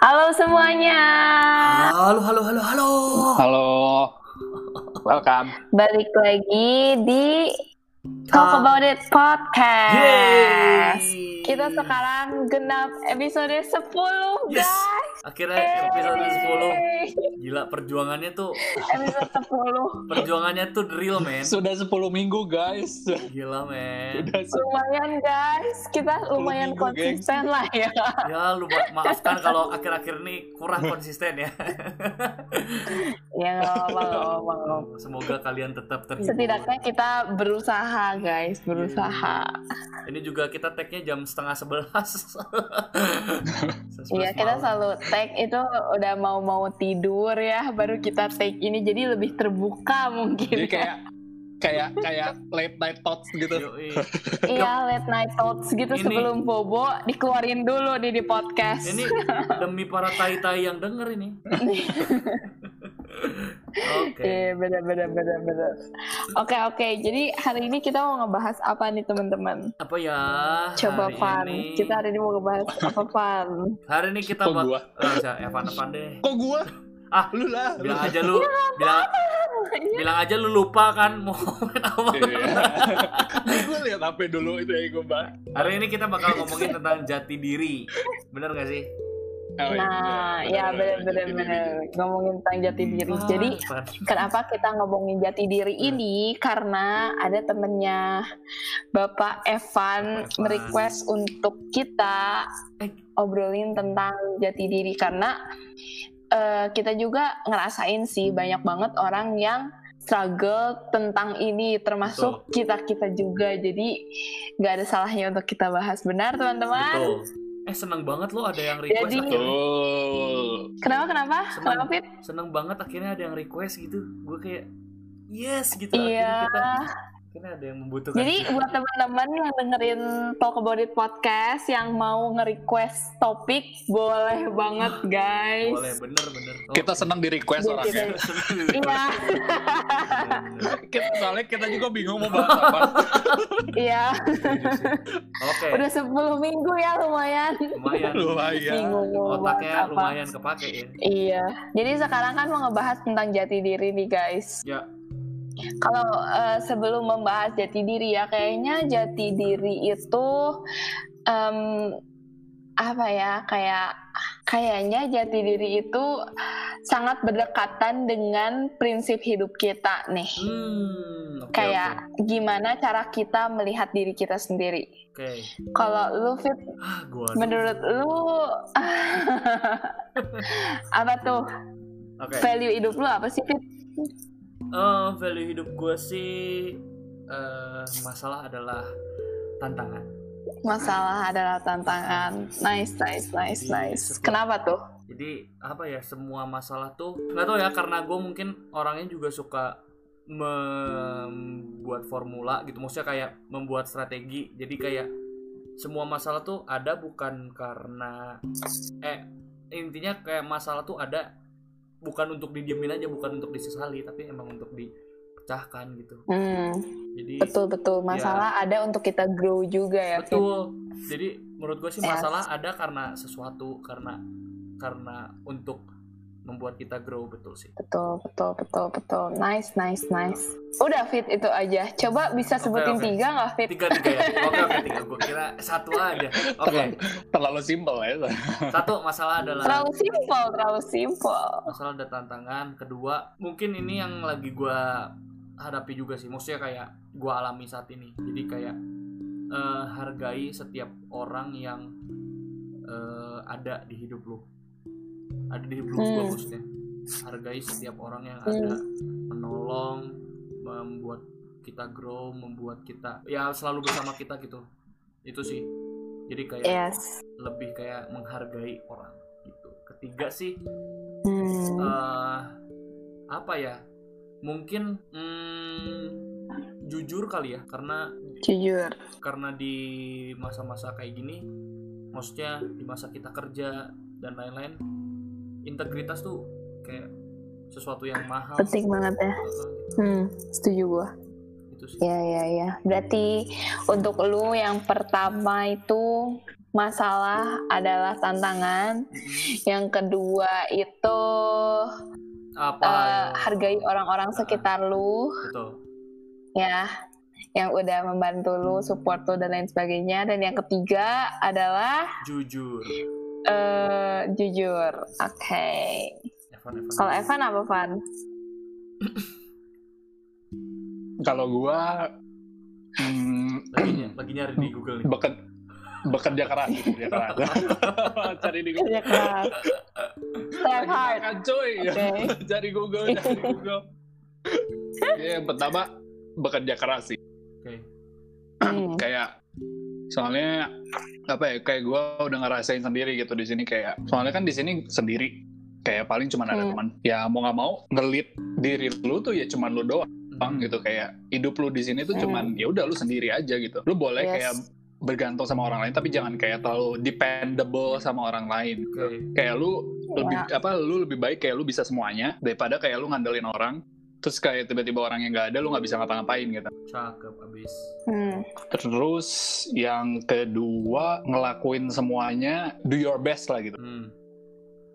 Halo semuanya. Halo, halo, halo, halo. Halo. Welcome. Balik lagi di Talk About It Podcast. Yeay. Kita sekarang genap episode 10, Yes. guys. Akhirnya episode 10. Yeay. Gila perjuangannya tuh Episode 10. perjuangannya tuh real, men. Sudah 10 minggu, guys. Gila. Sudah se- Lumayan guys, kita lumayan minggu, konsisten lah ya. Ya, lu ma- maafkan kalau akhir-akhir ini kurang konsisten ya. Ya nggak apa-apa. Semoga kalian tetap terhibur. Setidaknya kita berusaha guys, berusaha. Ini juga kita tag-nya jam setengah sebelas. Iya kita selalu tag itu udah mau-mau tidur ya, baru kita tag ini jadi lebih terbuka mungkin. Jadi kayak kayak kayak late night thoughts gitu. Iya late night thoughts gitu Ini- sebelum bobo dikeluarin dulu nih di podcast. Ini demi para tai-tai yang denger ini. Oke. Iya benar benar benar benar. Oke oke jadi hari ini kita mau ngebahas apa nih teman-teman? Apa ya? Coba hari Van, ini- kita hari ini mau ngebahas apa Van? Hari ini kita Kok bak- gua? Eh, Evan Evan deh. Kok gua? Ah, Lu lah. bilang aja lu bilang bilang aja lu lupa kan mau ngomongin apa. Iya. gue lihat HP dulu itu yang gue bahas. Hari ini kita bakal ngomongin tentang jati diri. Bener gak sih? Oh, iya, Nah, ya bener, benar benar bener. benar ngomongin tentang jati diri. Jadi Van. Kenapa kita ngomongin jati diri ini? Karena ada temennya Bapak Evan Evan. merequest untuk kita Eh. obrolin tentang jati diri karena eh, kita juga ngerasain sih banyak banget orang yang struggle tentang ini termasuk kita kita juga jadi nggak ada salahnya untuk kita bahas benar teman-teman Betul. Eh seneng banget lo ada yang request Jadi- akhirnya. Kenapa kenapa Senang. kenapa Fit Seneng banget akhirnya ada yang request gitu. Gue kayak yes gitu. iya Akhirnya kita akhirnya ada yang membutuhkan. Jadi buat teman-teman yang dengerin Talk About It podcast yang mau nge-request topik, boleh banget guys. boleh bener bener. Kita senang di request Jadi orangnya. Iya, Kita, soalnya kita juga bingung mau bahas apa. iya. Oke. Udah 10 minggu ya lumayan. Lumayan. Lumayan. Bahas Otaknya apa. lumayan kepake ya. Iya. Jadi sekarang kan mau ngebahas tentang jati diri nih guys. Ya. Kalau eh, sebelum membahas jati diri ya, kayaknya jati diri itu em, apa ya? Kayak kayaknya jati diri itu sangat berdekatan dengan prinsip hidup kita nih. Hmm. oke, Kayak gimana cara kita melihat diri kita sendiri. Oke. Kalau lu fit, Ah, menurut lu apa tuh Oke. value hidup lu apa sih fit? Eh, value hidup gue sih eh masalah adalah tantangan. Masalah adalah tantangan. Nice, nice, nice, Iya, nice. setelah- Kenapa tuh? Jadi apa ya semua masalah tuh nggak tahu ya karena gue mungkin orangnya juga suka membuat formula gitu. Maksudnya kayak membuat strategi. Jadi kayak semua masalah tuh ada bukan karena eh intinya kayak masalah tuh ada bukan untuk didiemin aja, bukan untuk disesali, tapi emang untuk dipecahkan gitu. Hmm, Jadi betul betul. Masalah ada untuk kita grow juga ya. Fit? betul jadi menurut gue sih Yes. masalah ada karena sesuatu karena karena untuk membuat kita grow betul sih Betul, betul, betul, betul. Nice, nice, nice. Udah fit itu aja. Coba bisa sebutin oke. tiga nggak fit? tiga tiga ya oke oke tiga gue kira satu aja oke Terlalu, terlalu simpel ya. satu masalah adalah Terlalu simpel, terlalu simpel. masalah ada tantangan kedua mungkin ini yang lagi gue hadapi juga sih maksudnya kayak gue alami saat ini jadi kayak eh, hargai setiap orang yang eh, ada di hidup lu ada di lu Hmm. maksudnya hargai setiap orang yang ada menolong membuat kita grow membuat kita ya selalu bersama kita gitu itu sih jadi kayak Yes. lebih kayak menghargai orang gitu ketiga sih Hmm. eh apa ya mungkin hmm, jujur kali ya karena Jujur. karena di masa-masa kayak gini maksudnya di masa kita kerja dan lain-lain integritas tuh kayak sesuatu yang mahal Penting banget ya. Gitu. Hmm, setuju gua. Ya, ya, ya. Berarti untuk lu yang pertama itu masalah adalah tantangan. Yang kedua itu Apa? eh, ya? hargai orang-orang sekitar lu, Betul. ya, yang udah membantu lu, support lu dan lain sebagainya. Dan yang ketiga adalah Jujur. Eh jujur. Oke. Evan. Kalau Evan apa Van? Kalau gua hmm, lagi, ny- lagi nyari di Google nih. beket bekerja keras, bekerja keras. Cari di Google. Kerja keras. Strive hard. makan, cuy. Oke. cari Google, cari Google. Ya, yang pertama bekerja keras sih. Oke. Hmm. Kayak soalnya apa ya? Kayak gua udah ngerasain sendiri gitu di sini kayak. Soalnya kan di sini sendiri. Kayak paling cuma ada Hmm. teman. Ya mau nggak mau ngelit diri lu tuh ya cuma lu doang. Hmm. gitu kayak hidup lu di sini tuh Hmm. cuman ya udah lu sendiri aja gitu lu boleh Yes. kayak bergantung sama orang lain tapi jangan kayak terlalu dependable sama orang lain Oke. kayak lu lebih Ya. apa lu lebih baik kayak lu bisa semuanya daripada kayak lu ngandelin orang terus kayak tiba-tiba orang yang nggak ada lu nggak bisa ngapa-ngapain gitu Cakep abis. Hmm. terus yang kedua ngelakuin semuanya do your best lah gitu Hmm.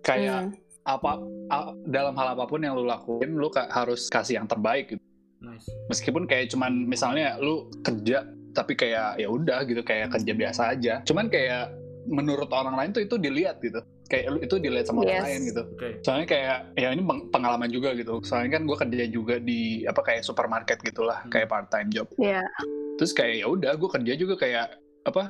kayak Hmm. apa a- dalam hal apa pun yang lu lakuin lu ka- harus kasih yang terbaik gitu Nice. meskipun kayak cuman misalnya lu kerja tapi kayak ya udah gitu kayak kerja biasa aja cuman kayak menurut orang lain tuh itu dilihat gitu kayak lu itu dilihat sama orang Yes. lain gitu Oke. soalnya kayak ya ini peng- pengalaman juga gitu soalnya kan gue kerja juga di apa kayak supermarket gitulah Hmm. kayak part time job Ya. terus kayak ya udah gue kerja juga kayak apa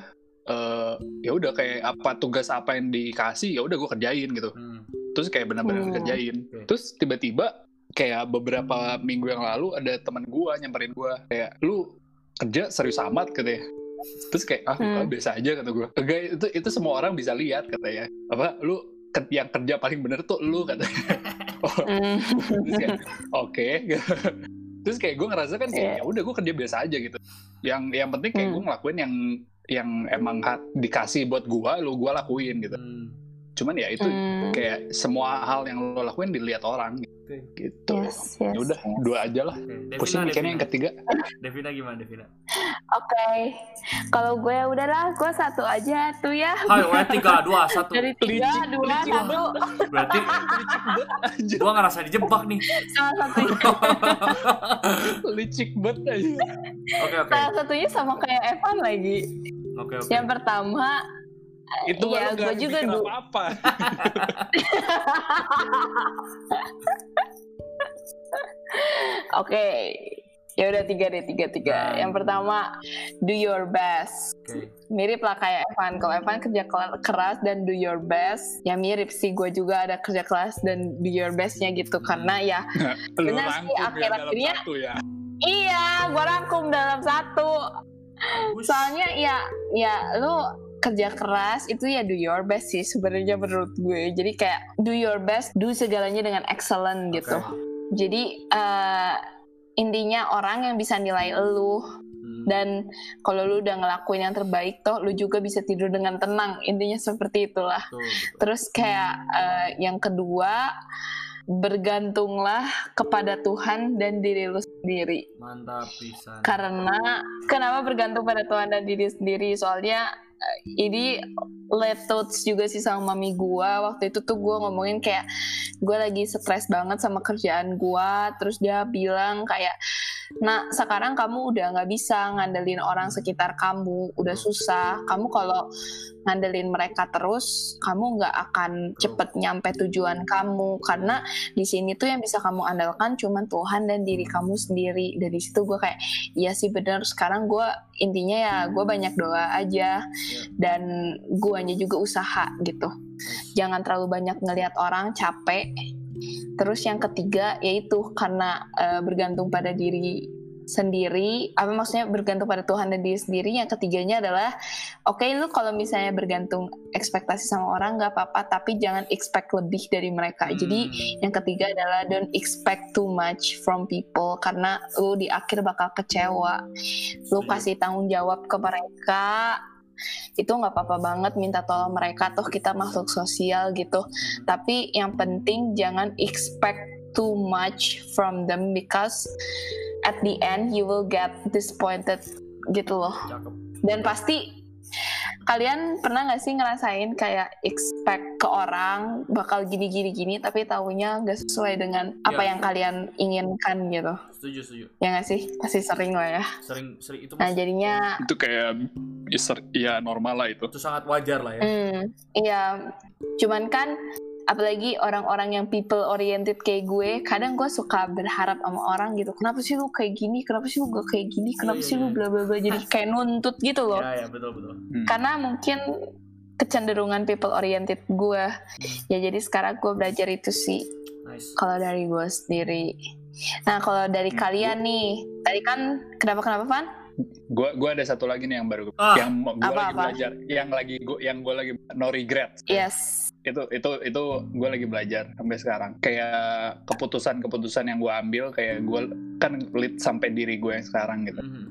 eh ya udah kayak apa tugas apa yang dikasih ya udah gue kerjain gitu Hmm. terus kayak benar-benar Hmm. kerjain Oke. terus tiba-tiba kayak beberapa minggu yang lalu ada teman gua nyamperin gua kayak lu kerja serius amat katanya terus kayak ah Hmm. biasa aja kata gua enggak itu itu semua orang bisa lihat katanya apa lu yang kerja paling bener tuh lu katanya oh, Hmm. terus kayak oke terus kayak gue ngerasa kan kayak Iya. ya udah gue kerja biasa aja gitu yang yang penting kayak Hmm. gue ngelakuin yang yang emang dikasih buat gua lu gua lakuin gitu Hmm. cuman ya itu Hmm. kayak semua hal yang lo lakuin dilihat orang Oke. Gitu Yes, yes. ya udah dua aja lah Oke. pusing Devina, mikirnya yang ketiga Devina gimana Devina? Oke, kalau gue udahlah, gue satu aja tuh ya. Hai, oh, tiga, dua, satu. Dari tiga, Licik, dua, licik satu. Berarti gua ngerasa dijebak nih. Salah satunya, licik banget aja Oke, oke. salah satunya sama kayak Evan lagi. Oke, oke. Yang pertama, itu gua gak juga apa-apa oke, ya udah tiga deh, tiga tiga. Nah. Yang pertama, do your best. Oke. Mirip lah kayak Evan. Kalau Evan kerja keras dan do your best, ya mirip sih. Gue juga ada kerja keras dan do your bestnya gitu. Karena ya, Benar sih, ya akhir-akhirnya- ya iya, gue rangkum dalam satu. Bagus. soalnya ya ya lu kerja keras itu ya do your best sih sebenarnya menurut gue jadi kayak do your best do segalanya dengan excellent gitu Oke. Jadi eh, intinya orang yang bisa nilai lu Hmm. dan kalau lu udah ngelakuin yang terbaik toh lu juga bisa tidur dengan tenang intinya seperti itulah Betul, betul. terus kayak eh, yang kedua bergantunglah kepada Tuhan dan diri lu sendiri Mantap pisan. karena kenapa bergantung pada Tuhan dan diri sendiri soalnya ini thoughts juga sih sama mami gua. Waktu itu tuh gua ngomongin kayak gua lagi stres banget sama kerjaan gua. Terus dia bilang kayak nah sekarang kamu udah nggak bisa ngandelin orang sekitar kamu udah susah. Kamu kalau ngandelin mereka terus kamu nggak akan cepet nyampe tujuan kamu. Karena di sini tuh yang bisa kamu andalkan cuman Tuhan dan diri kamu sendiri. Dari situ gue kayak iya sih bener. Sekarang gue intinya ya gue banyak doa aja. Dan guanya juga usaha gitu. Jangan terlalu banyak ngelihat orang capek terus yang ketiga yaitu karena eh, bergantung pada diri sendiri apa maksudnya bergantung pada Tuhan dan diri sendiri yang ketiganya adalah oke lu kalau misalnya bergantung ekspektasi sama orang nggak apa-apa tapi jangan expect lebih dari mereka jadi Hmm. yang ketiga adalah don't expect too much from people karena lu di akhir bakal kecewa. Lu kasih tanggung jawab ke mereka itu nggak apa-apa banget minta tolong mereka toh kita makhluk sosial gitu. Tapi yang penting jangan expect too much from them because at the end you will get disappointed gitu loh. Dan pasti Kalian pernah nggak sih ngerasain kayak expect ke orang bakal gini gini gini tapi taunya nggak sesuai dengan apa Iya. yang kalian inginkan gitu? Setuju, setuju. Ya nggak sih? Pasti sering lah ya. Sering sering itu Nah jadinya, itu kayak ya ya normal lah itu itu sangat wajar lah ya. hmm, iya. Cuman kan apalagi orang-orang yang people oriented kayak gue, kadang gue suka berharap sama orang gitu. Kenapa sih lu kayak gini? Kenapa sih lu gak kayak gini? Kenapa Iya, sih lu iya. bla bla bla? Jadi kayak nuntut gitu loh. Ya, ya, betul, betul. Hmm. karena mungkin kecenderungan people oriented gue ya jadi sekarang gue belajar itu sih Nice. kalau dari gue sendiri nah kalau dari Hmm. kalian nih tadi kan kenapa kenapa Van Gua gua ada satu lagi nih yang baru Ah. yang gua lagi belajar, yang lagi gua yang gua lagi no regret. yes Itu itu itu gua lagi belajar sampai sekarang. Kayak keputusan-keputusan yang gua ambil kayak gua kan lead sampai diri gue yang sekarang gitu. Mhm.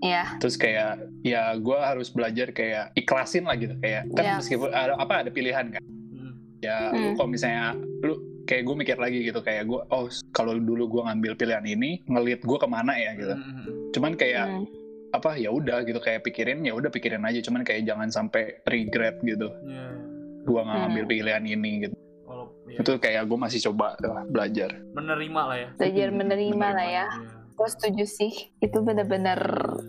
ya Terus kayak ya gua harus belajar kayak ikhlasin lah gitu kayak kan Iya. meskipun ada apa ada pilihan kan. Mhm. Ya lu Hmm. kalau misalnya lu kayak gue mikir lagi gitu kayak gue oh kalau dulu gue ngambil pilihan ini ngelit gue ke mana ya gitu Mhm. cuman kayak Hmm. apa ya udah gitu kayak pikirin ya udah pikirin aja cuman kayak jangan sampai regret gitu Ya, gua nggak Hmm. ngambil pilihan ini gitu. Kalau ya, itu kayak gue masih coba lah, belajar. Menerima lah ya. belajar Hmm, menerima lah ya. Ya. gue setuju sih. Itu bener-bener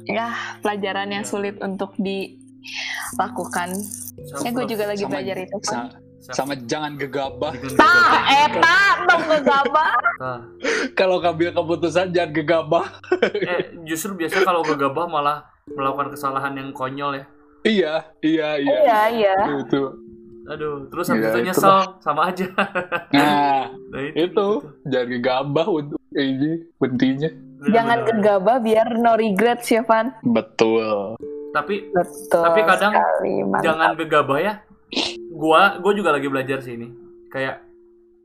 ya pelajaran yang Iya. sulit untuk dilakukan. Ya gue juga lagi Sama- belajar itu Van Sa- sama jangan gegabah. Tak eta dong gegabah. Kalau ngambil keputusan jangan gegabah. Eh justru biasa kalau gegabah malah melakukan kesalahan yang konyol ya. iya iya iya. Iya iya. Itu Aduh, terus habis Iya, itu itu nyesel sama aja. nah Nah, itu jangan gegabah untuk ini Bener-bener. jangan gegabah biar no regret sih Van betul Tapi betul Tapi kadang sekali, mantap. jangan gegabah ya. Gua gua juga lagi belajar sih ini. Kayak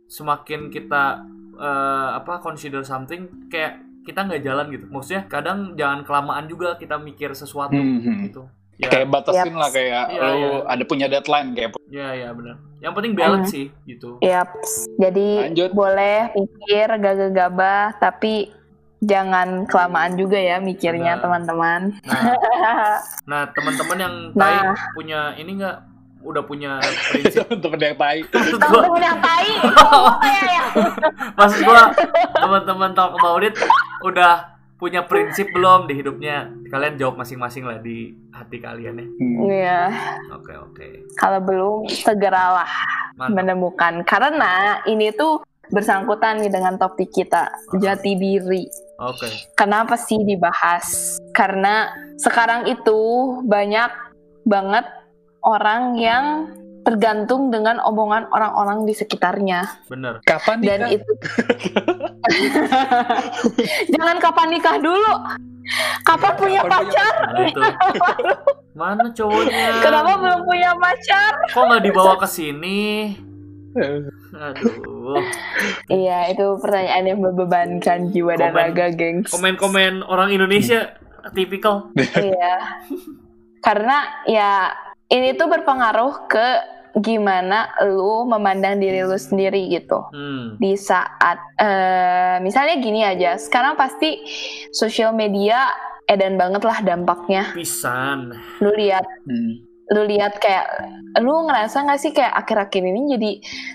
semakin kita eh, apa consider something kayak kita nggak jalan gitu. Maksudnya kadang jangan kelamaan juga kita mikir sesuatu Mhm. gitu. Ya, kayak batasin Yap. lah kayak Iya, lu iya. ada punya deadline kayak ya ya benar. Yang penting balance Hmm. sih gitu. Yaps. Jadi Lanjut. boleh mikir gak gegabah tapi jangan kelamaan juga ya mikirnya teman-teman. Nah, nah teman-teman yang tai Nah. punya ini nggak udah punya prinsip temen yang tai maksud gua Teman-teman yang tai, kayak ya. maksud gua teman-teman talk about it udah punya prinsip belum di hidupnya? Kalian jawab masing-masing lah di hati kalian ya. Hmm. Iya, oke oke. Kalau belum segeralah mantap. menemukan. Karena ini tuh bersangkutan nih dengan topik kita jati diri. oke. Kenapa sih dibahas? Karena sekarang itu banyak banget orang yang tergantung dengan omongan orang-orang di sekitarnya. Bener. Kapan dan nikah? itu jangan kapan nikah dulu. Kapan punya Kapan punya pacar? Nah itu. Mana cowoknya? Kenapa belum punya pacar? Kok nggak dibawa ke sini? Aduh. Iya itu pertanyaan yang membebankan jiwa dan Komen- raga gengs. Komen-komen orang Indonesia tipikal. Iya. Karena ya ini tuh berpengaruh ke gimana lu memandang diri lu sendiri gitu. hmm Di saat eh, misalnya gini aja, sekarang pasti sosial media edan banget lah dampaknya. pisan Lu lihat hmm. Lu lihat kayak lu ngerasa nggak sih kayak akhir-akhir ini jadi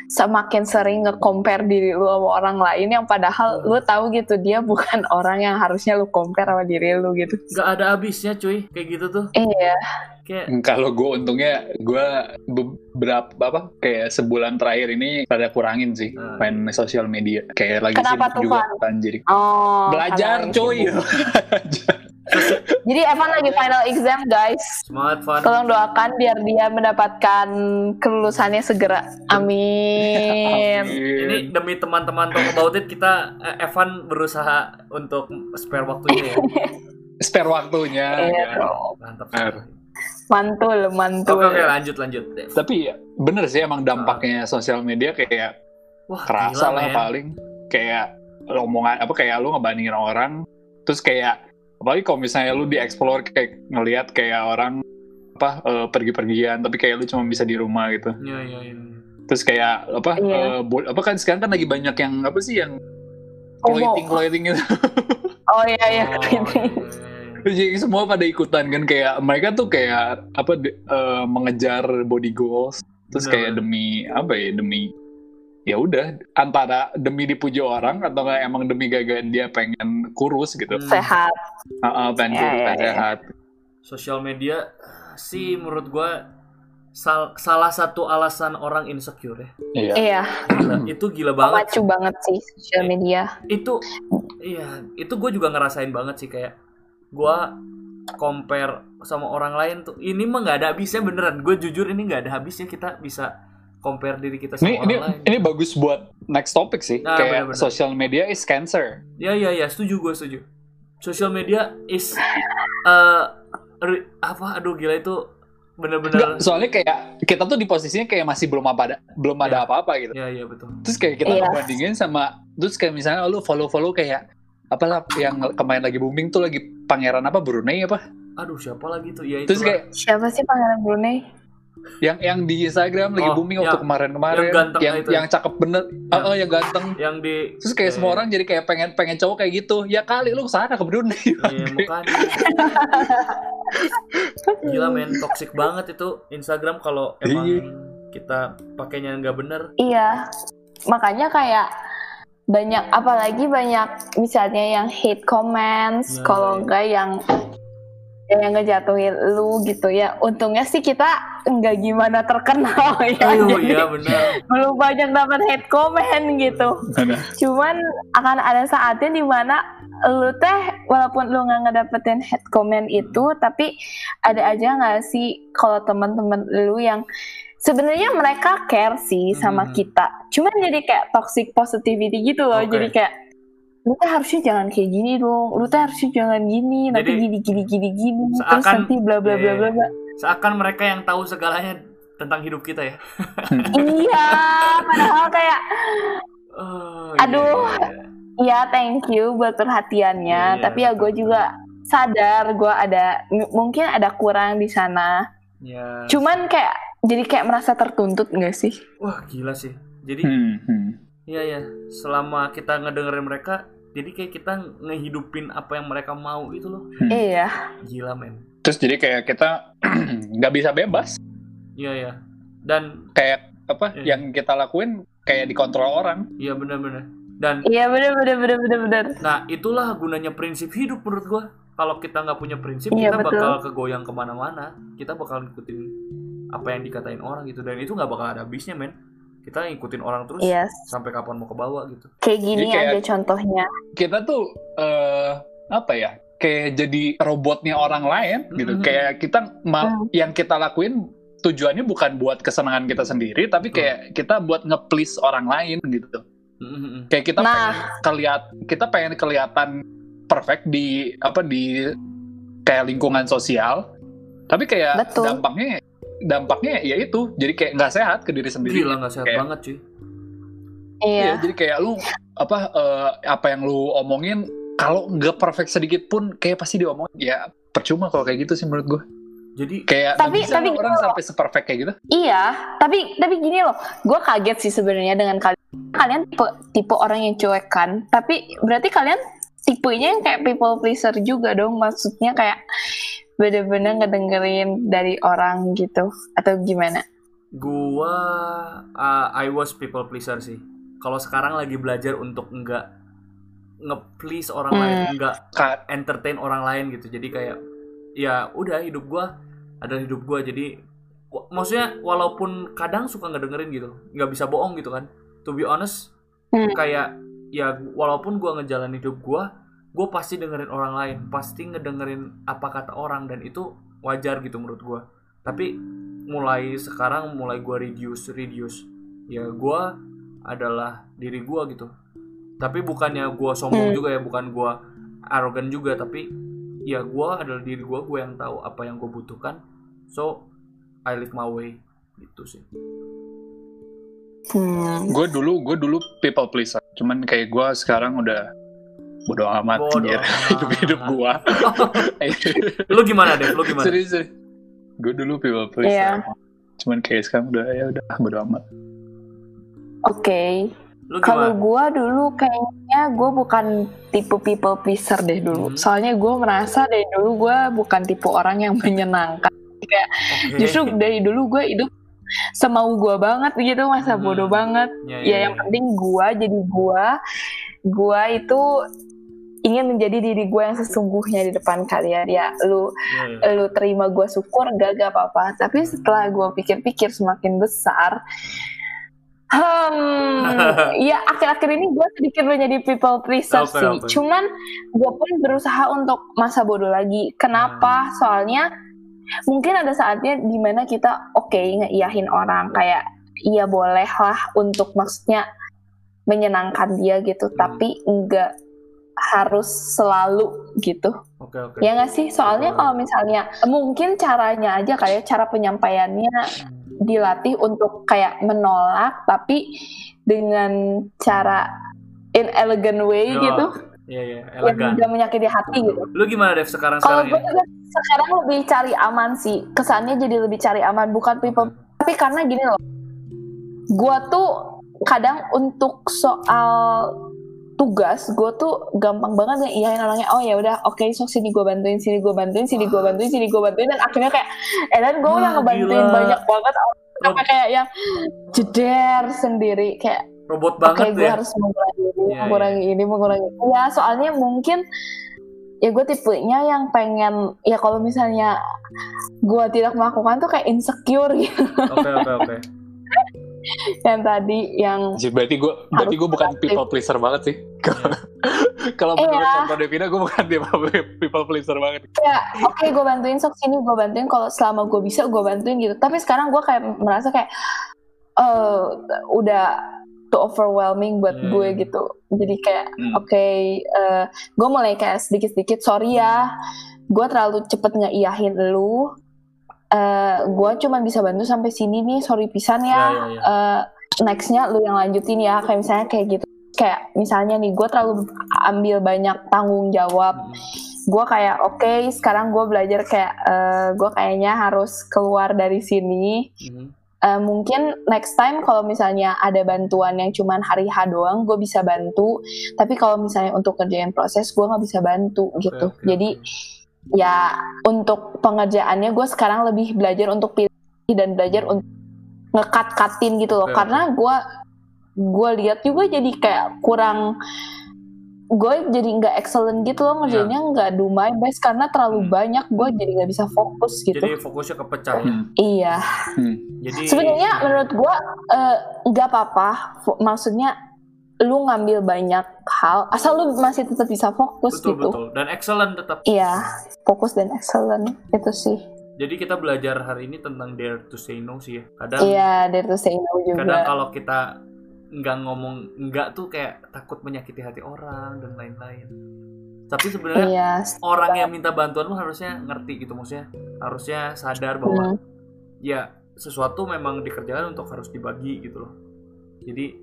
semakin sering nge-compare diri lu sama orang lain yang padahal lu tahu gitu dia bukan orang yang harusnya lu compare sama diri lu gitu. nggak ada habisnya cuy kayak gitu tuh Iya. kayak Kalau gue untungnya gue beberapa apa kayak sebulan terakhir ini pada kurangin sih Hmm. main sosial media. Kayak lagi Kenapa sibuk tuh, juga anjir. Oh. Belajar cuy. Jadi Evan lagi final exam guys. semangat Van Tolong doakan biar dia mendapatkan kelulusannya segera. Amin. Ini demi teman-teman Talk About It kita eh, Evan berusaha untuk spare waktunya ya. spare waktunya. Iya dong. Mantap. Benar. Mantul, mantul. Oke oke lanjut lanjut. Tapi ya, bener sih emang dampaknya sosial media kayak Wah kerasa gila, lah men. paling kayak lo omongan apa kayak lu ngebandingin orang terus kayak apalagi kalau misalnya lu di explore kayak ngelihat kayak orang apa eh, pergi-pergian tapi kayak lu cuma bisa di rumah gitu Iya iya iya. terus kayak apa Iya. eh, bo- apa kan sekarang kan lagi banyak yang apa sih yang clothing clothing gitu Oh iya iya. Oh, ini. iya, iya, iya. Jadi semua pada ikutan kan kayak mereka tuh kayak apa de- eh, mengejar body goals terus kayak demi apa ya demi ya udah antara demi dipuji orang atau nggak emang demi gagain dia pengen kurus gitu. Hmm. sehat Heeh, pengen Ya, kurus, ya, pengen ya. sehat. sosial media sih menurut gua sal- salah satu alasan orang insecure ya. Iya. iya Gila, itu gila banget. macu banget sih sosial media Itu iya, itu gue juga ngerasain banget sih kayak gua compare sama orang lain tuh. Ini mah nggak ada habisnya beneran. Gue jujur ini nggak ada habisnya kita bisa compare diri kita sama Ini orang ini lain. ini bagus buat next topic sih. Nah, kayak bener-bener. social media is cancer. Ya ya ya, setuju gue setuju. Social media is eh re- apa? Aduh gila itu bener-bener. Nggak, soalnya kayak kita tuh di posisinya kayak masih belum apa ada belum ada Iya. apa-apa gitu. Ya ya betul. Terus kayak kita Iya. ngebandingin sama terus kayak misalnya lu follow-follow kayak apalah yang kemarin lagi booming tuh lagi pangeran apa Brunei apa? Aduh siapa lagi tuh? Ya itu. Terus kayak siapa sih pangeran Brunei yang yang di Instagram lagi Oh, booming yang- waktu kemarin-kemarin yang ganteng yang itu. yang cakep bener. Yang- Oh, oh, yang ganteng. yang di Terus kayak Iya, semua iya. orang jadi kayak pengen pengen cowok kayak gitu. Ya kali lu ke sana ke Brunei. Iya, makanya. Gila men, toxic banget itu Instagram kalau emang Iya. kita pakainya nggak bener. Iya, makanya kayak banyak apalagi banyak misalnya yang hate comments, Ya, kalau ya. enggak yang yang ngejatuhin lu gitu ya. Untungnya sih kita enggak gimana terkenal ya, Aduh, jadi iya bener. belum banyak dapat hate comment gitu. Mana? Cuman akan ada saatnya di mana lu teh walaupun lu nggak ngedapetin hate comment itu, tapi ada aja nggak sih kalau teman-teman lu yang sebenarnya mereka care sih sama Mhm. kita. Cuman jadi kayak toxic positivity gitu loh. Oke. Jadi kayak lu teh harusnya jangan kayak gini dong. Lu teh harusnya jangan gini. Nanti Jadi, gini gini gini gini. Terus seakan- nanti bla bla bla Iya, bla bla. Seakan mereka yang tahu segalanya tentang hidup kita ya. iya, padahal kayak Oh, Aduh. iya, iya. Iya, thank you buat perhatiannya. Iya, Tapi ya gue juga sadar gue ada mungkin ada kurang di sana. Ya. Cuman kayak jadi kayak merasa tertuntut nggak sih? Wah, gila sih. Jadi Hmm, hmm. Iya ya, selama kita ngedengerin mereka, jadi kayak kita ngehidupin apa yang mereka mau itu loh. Hmm. Iya. Gila men. Terus jadi kayak kita nggak bisa bebas. Iya ya. Dan Kayak apa Iya. yang kita lakuin kayak dikontrol orang. iya bener-bener. Dan Iya bener bener bener bener bener. nah itulah gunanya prinsip hidup menurut gua. Kalau kita nggak punya prinsip, Iya, kita betul. bakal kegoyang ke mana-mana. Kita bakal ngikutin apa yang dikatain orang gitu. Dan itu nggak bakal ada habisnya men. Kita ngikutin orang terus Iya. sampai kapan mau ke bawah gitu. Kayak gini Jadi kayak- aja contohnya. Kita tuh eh apa ya? Kayak jadi robotnya orang lain gitu. Mhm. Kayak kita ma- Hmm. yang kita lakuin tujuannya bukan buat kesenangan kita sendiri, tapi Betul. kayak kita buat nge-please orang lain gitu. Mm-mm. Kayak kita Nah. pengen keliat kita pengen kelihatan perfect di apa di kayak lingkungan sosial. Tapi kayak Betul. dampaknya dampaknya ya itu jadi kayak nggak sehat ke diri sendiri. Gila nggak sehat Kayak- banget cuy. Iya, Iya. jadi kayak lu apa eh, apa yang lu omongin kalau nggak perfect sedikit pun kayak pasti diomongin ya percuma kalau kayak gitu sih menurut gue. Jadi Kayak Tapi- bisa tapi orang sampai seperfect kayak gitu. Iya, tapi tapi gini loh, gue kaget sih sebenarnya dengan kalian. Kalian tipe tipe orang yang cuek kan, tapi berarti kalian tipenya yang kayak people pleaser juga dong, maksudnya kayak bener-bener ngedengerin dari orang gitu, atau gimana? Gua uh, I was people pleaser sih. Kalau sekarang lagi belajar untuk enggak nge-please orang Hmm. lain, enggak entertain orang lain gitu. Jadi kayak ya udah hidup gua adalah hidup gua. Jadi maksudnya walaupun kadang suka ngedengerin gitu, nggak bisa bohong gitu kan. To be honest, Hmm. kayak ya walaupun gua ngejalanin hidup gua, gua pasti dengerin orang lain, pasti ngedengerin apa kata orang dan itu wajar gitu menurut gua. Tapi mulai sekarang mulai gua reduce reduce ya gua adalah diri gua gitu tapi bukannya gua sombong Hmm. juga ya bukan gua arogan juga tapi ya gua adalah diri gua gua yang tahu apa yang gua butuhkan so I live my way gitu sih Hmm. gue dulu gue dulu people pleaser. Cuman kayak gue sekarang udah bodo amat Bodo hidup hidup gue. lu gimana deh lu gimana serius serius. Gue dulu people pleaser. Iya. Cuman kayak sekarang udah ya udah bodo amat. Oke, lu Kalau gue dulu kayaknya gue bukan tipe people pleaser deh dulu. Hmm. Soalnya gue merasa dari dulu gue bukan tipe orang yang menyenangkan. Oke. Justru dari dulu gue hidup semau gue banget gitu, masa Hmm. bodoh banget. ya, Ya yang penting gue jadi gue, gue itu ingin menjadi diri gue yang sesungguhnya di depan kalian. Ya lu ya. lu terima gue syukur gak gak apa-apa. Tapi setelah gue pikir-pikir semakin besar, hmm, ya akhir-akhir ini gue sedikit menjadi people pleaser sih. oke. Cuman gue pun berusaha untuk masa bodoh lagi. Hmm. Kenapa? Soalnya mungkin ada saatnya di mana kita oke ngeiyahin orang kayak iya boleh lah untuk maksudnya menyenangkan dia gitu, Hmm. tapi enggak harus selalu gitu. oke oke Ya nggak sih? Soalnya Betul. kalau misalnya mungkin caranya aja kayak cara penyampaiannya Hmm. dilatih untuk kayak menolak tapi dengan cara in elegant way Yo, gitu Iya iya yang elegan. tidak menyakiti hati gitu. Lu gimana Dev sekarang Kalau sekarang gue ini? juga sekarang lebih cari aman sih. Kesannya jadi lebih cari aman bukan people tapi karena gini loh. Gua tuh kadang untuk soal tugas gue tuh gampang banget ngeiyain orangnya oh ya udah oke sok sini gue bantuin sini gue bantuin sini gue bantuin sini gue bantuin dan akhirnya kayak eh dan gue udah ngebantuin gila. banyak banget sampai kayak yang jeder sendiri kayak Robot banget gue ya. harus mengurangi ini Iya, mengurangi ini mengurangi ya soalnya mungkin ya gue tipenya yang pengen ya kalau misalnya gue tidak melakukan tuh kayak insecure gitu Oke oke oke. Yang tadi yang Jadi berarti gue berarti gue bukan people pleaser banget sih. Kalau menurut contoh Devina gue bukan people pleaser banget. kayak oke gue bantuin sok sini gue bantuin kalau selama gue bisa gue bantuin gitu tapi sekarang gue kayak merasa kayak eh udah too overwhelming buat Hmm. gue gitu jadi kayak Hmm. oke gue mulai kayak sedikit sedikit sorry ya gue terlalu cepet ngeiyahin lu eh gue cuman bisa bantu sampai sini nih sorry pisan Ya ya ya ya. eh, nextnya lu yang lanjutin ya kayak misalnya kayak gitu kayak misalnya nih gue terlalu ambil banyak tanggung jawab Hmm. gue kayak oke sekarang gue belajar kayak gue kayaknya harus keluar dari sini Hmm. Eh, mungkin next time kalau misalnya ada bantuan yang cuman hari H doang gue bisa bantu tapi kalau misalnya untuk kerjain proses gue nggak bisa bantu gitu oke, jadi. Ya untuk pengerjaannya gue sekarang lebih belajar untuk pilih dan belajar untuk ngekat katin gitu loh Oke, karena gue gue lihat juga jadi kayak kurang gue jadi nggak excellent gitu loh ngerjainnya nggak do my best karena terlalu Hmm. banyak gue jadi nggak bisa fokus gitu Jadi fokusnya kepecah ya. Hmm. iya Hmm. Jadi sebenarnya menurut gue eh, nggak apa-apa Fo- maksudnya lu ngambil banyak hal asal lu masih tetap bisa fokus betul gitu betul dan excellent tetap. iya fokus dan excellent itu sih Jadi kita belajar hari ini tentang dare to say no sih ya. Kadang iya dari tuh say no juga kadang kalau kita nggak ngomong nggak tuh kayak takut menyakiti hati orang dan lain-lain. Tapi sebenarnya iya orang yang minta bantuan lu harusnya ngerti gitu maksudnya harusnya sadar bahwa Hmm. ya sesuatu memang dikerjakan untuk harus dibagi gitu loh jadi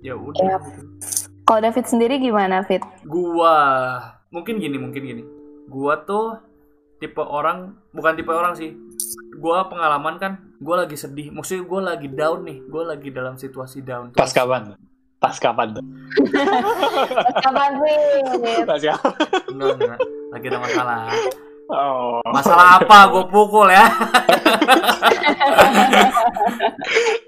ya udah Yap. gitu. Kalau David sendiri gimana, Fit? gua mungkin gini mungkin gini gua tuh tipe orang bukan tipe orang sih gua pengalaman kan gua lagi sedih maksudnya gua lagi down nih gua lagi dalam situasi down Pas kapan? Pas kapan tuh? Kapan sih? Pas kapan? enggak enggak lagi ada masalah Oh. masalah apa gue pukul ya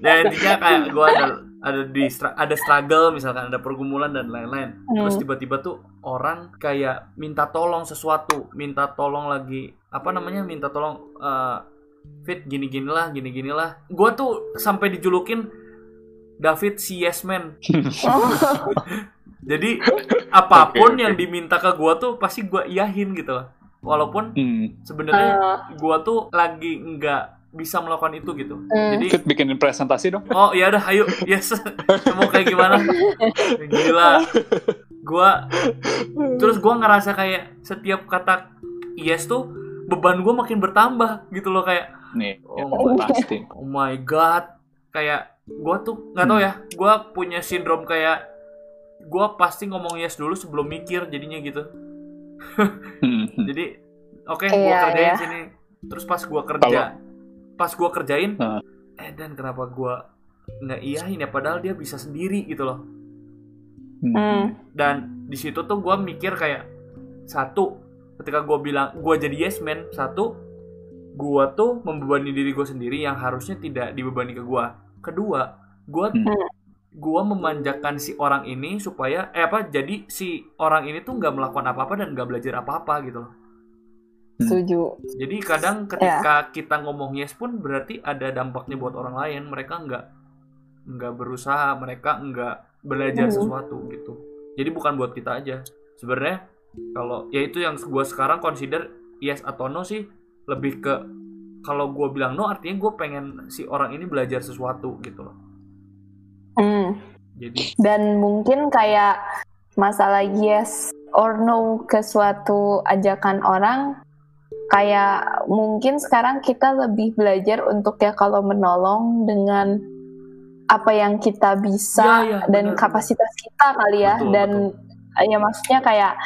ya intinya kayak gue ada ada di ada struggle misalkan ada pergumulan dan lain-lain. Terus Hmm. tiba-tiba tuh orang kayak minta tolong sesuatu minta tolong lagi apa namanya minta tolong eh, fit gini gini lah gini gini lah. Gue tuh sampai dijulukin David si yes man. Jadi apa pun yang diminta ke gue tuh pasti gue iyahin gitu loh. Walaupun Hmm. sebenarnya Eh, gua tuh lagi nggak bisa melakukan itu gitu. Hmm. Jadi Fit bikinin presentasi dong. oh ya udah ayo yes mau kayak gimana? Gila. Gua terus gua ngerasa kayak setiap kata yes tuh beban gua makin bertambah gitu loh kayak Nih, ya, Oh. pasti. oh my god kayak gua tuh nggak tahu ya gua punya sindrom kayak gua pasti ngomong yes dulu sebelum mikir jadinya gitu. Hmm. jadi oke gua Iya, kerjain iya. sini terus pas gua kerja pas gua kerjain Heeh. eh dan kenapa gua nggak iyahin ya padahal dia bisa sendiri gitu loh Hmm. Hmm. dan di situ tuh gue mikir kayak satu ketika gue bilang gue jadi yes man satu gue tuh membebani diri gue sendiri yang harusnya tidak dibebani ke gue kedua gue Hmm. gue memanjakan si orang ini supaya eh apa jadi si orang ini tuh nggak melakukan apa-apa dan nggak belajar apa-apa gitu loh Setuju. jadi kadang ketika kita ngomong yes pun berarti ada dampaknya buat orang lain. Mereka nggak nggak berusaha mereka nggak belajar Hmm. sesuatu gitu. Jadi bukan buat kita aja. Sebenarnya kalau ya itu yang gue sekarang consider yes atau no sih. Lebih ke kalau gue bilang no artinya gue pengen si orang ini belajar sesuatu gitu loh. Hmm. jadi Dan mungkin kayak masalah yes or no ke suatu ajakan orang, kayak mungkin sekarang kita lebih belajar untuk ya kalau menolong dengan apa yang kita bisa Ya, ya, dan benar, kapasitas kita kali ya Betul, dan ya maksudnya kayak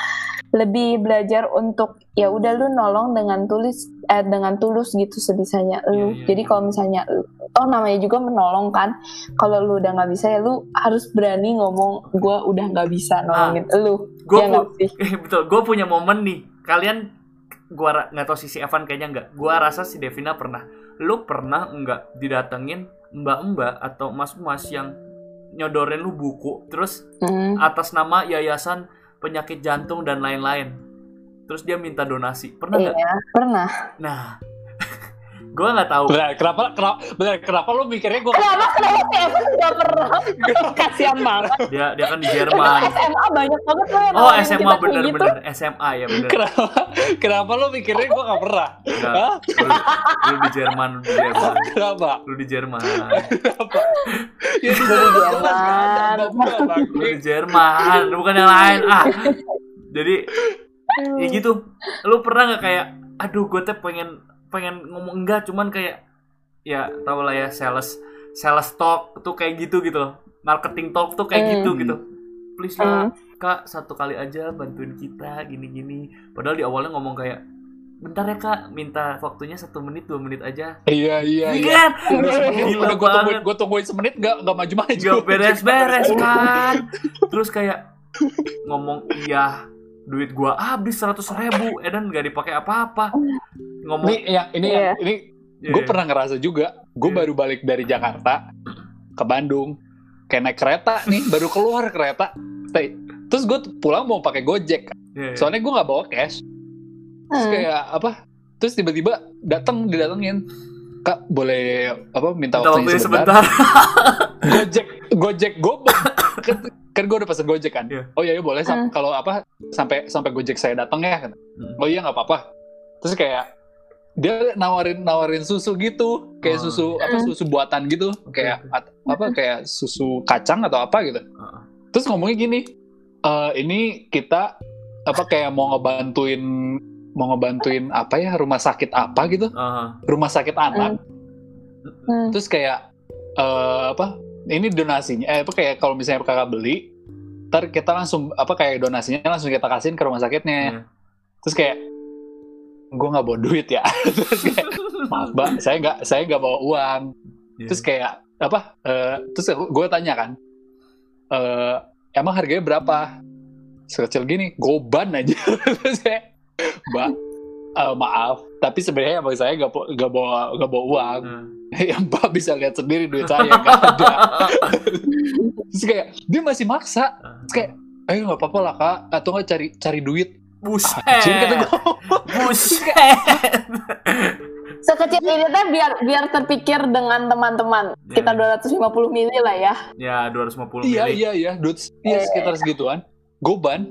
lebih belajar untuk ya udah lu nolong dengan tulis eh dengan tulus gitu sebisanya lu. Iya, iya, Jadi iya. kalau misalnya toh namanya juga menolong kan. Kalau lu udah nggak bisa ya lu harus berani ngomong gua udah nggak bisa nolongin lu. gue ya sih? betul gue punya momen nih kalian gua nggak tahu sisi Evan kayaknya nggak. Gua rasa si Devina pernah. Lu pernah nggak didatengin mbak-mbak atau mas-mas yang nyodorin lu buku terus Hmm. atas nama yayasan penyakit jantung dan lain-lain? Terus dia minta donasi. Pernah nggak? Iya, pernah. nah gua nggak tahu Benar, kenapa, kenapa, benar, kenapa lu mikirnya gue Kenapa kenapa sih Evan nggak pernah? Kasian banget. dia dia kan di Jerman SMA banyak banget loh yang oh SMA kayak gitu. bener-bener SMA ya bener kenapa, kenapa lu mikirnya gue gak pernah? Nggak, Hah? lu, lu di Jerman lu di Jerman Kenapa? lu di Jerman Kenapa? Ya di nggak Jerman. Lu di Jerman bukan yang lain ah jadi ya gitu lu pernah nggak kayak aduh gue teh pengen pengen ngomong enggak cuman kayak ya tau lah ya sales sales talk tuh kayak gitu gitu loh marketing talk tuh kayak Hmm. gitu gitu please lah Hmm. kak satu kali aja bantuin kita gini gini padahal di awalnya ngomong kayak bentar ya kak minta waktunya satu menit dua menit aja Iya, iya, Iya iya. kan Udah semenit, Gila udah gue tungguin, gue tungguin semenit gak, gak maju-maju. Gak beres-beres kan Terus kayak Ngomong iya Duit gua habis 100 ribu Edan gak dipakai apa-apa Ngomong Ini yang ini Iya. yang ini Iya, gue iya. pernah ngerasa juga. Gue Iya. baru balik dari Jakarta ke Bandung, kayak naik kereta nih, baru keluar kereta. Stay. Terus gue pulang mau pakai Gojek, Iya, iya. soalnya gue nggak bawa cash. Terus Hmm. kayak apa? Terus tiba-tiba datang didatengin, kak boleh apa minta Minta waktunya waktunya sebentar? sebentar Gojek, Gojek gue kan, kan gue udah pesen Gojek kan. Iya. Oh iya, iya boleh sam- Hmm. kalau apa sampai sampai Gojek saya datang ya. Hmm. Oh iya nggak apa-apa. Terus kayak dia nawarin nawarin susu gitu, kayak Oh. susu apa Hmm. susu buatan gitu, kayak at- apa kayak susu kacang atau apa gitu. Heeh. Terus ngomongnya gini, "Eh, ini kita apa kayak mau ngebantuin mau ngebantuin apa ya rumah sakit apa gitu, Aha. rumah sakit anak. Hmm. Terus kayak eh apa? Ini donasinya, eh apa kayak kalau misalnya kakak beli, ntar kita langsung apa kayak donasinya langsung kita kasihin ke rumah sakitnya. Iya. Terus kayak gue nggak bawa duit ya. Terus kayak maaf mbak, saya nggak saya nggak bawa uang. Iya. Terus kayak apa? eh, terus gue tanya kan, eh, emang harganya berapa? Sekecil gini, goban aja. terus kayak, mbak, eh, maaf, tapi sebenarnya emang saya nggak nggak bawa nggak bawa uang. Nah. yang mbak bisa lihat sendiri duit saya nggak ada. terus kayak dia masih maksa. Terus kayak, ayo nggak apa-apa lah kak, atau nggak cari cari duit. Buset Anjir kata gue. Buset Sekecil ini teh biar biar terpikir dengan teman-teman. Iya. Kita 250 mili lah ya. Ya 250 Iya mili iya iya, dudes, iya sekitar segituan. Goban,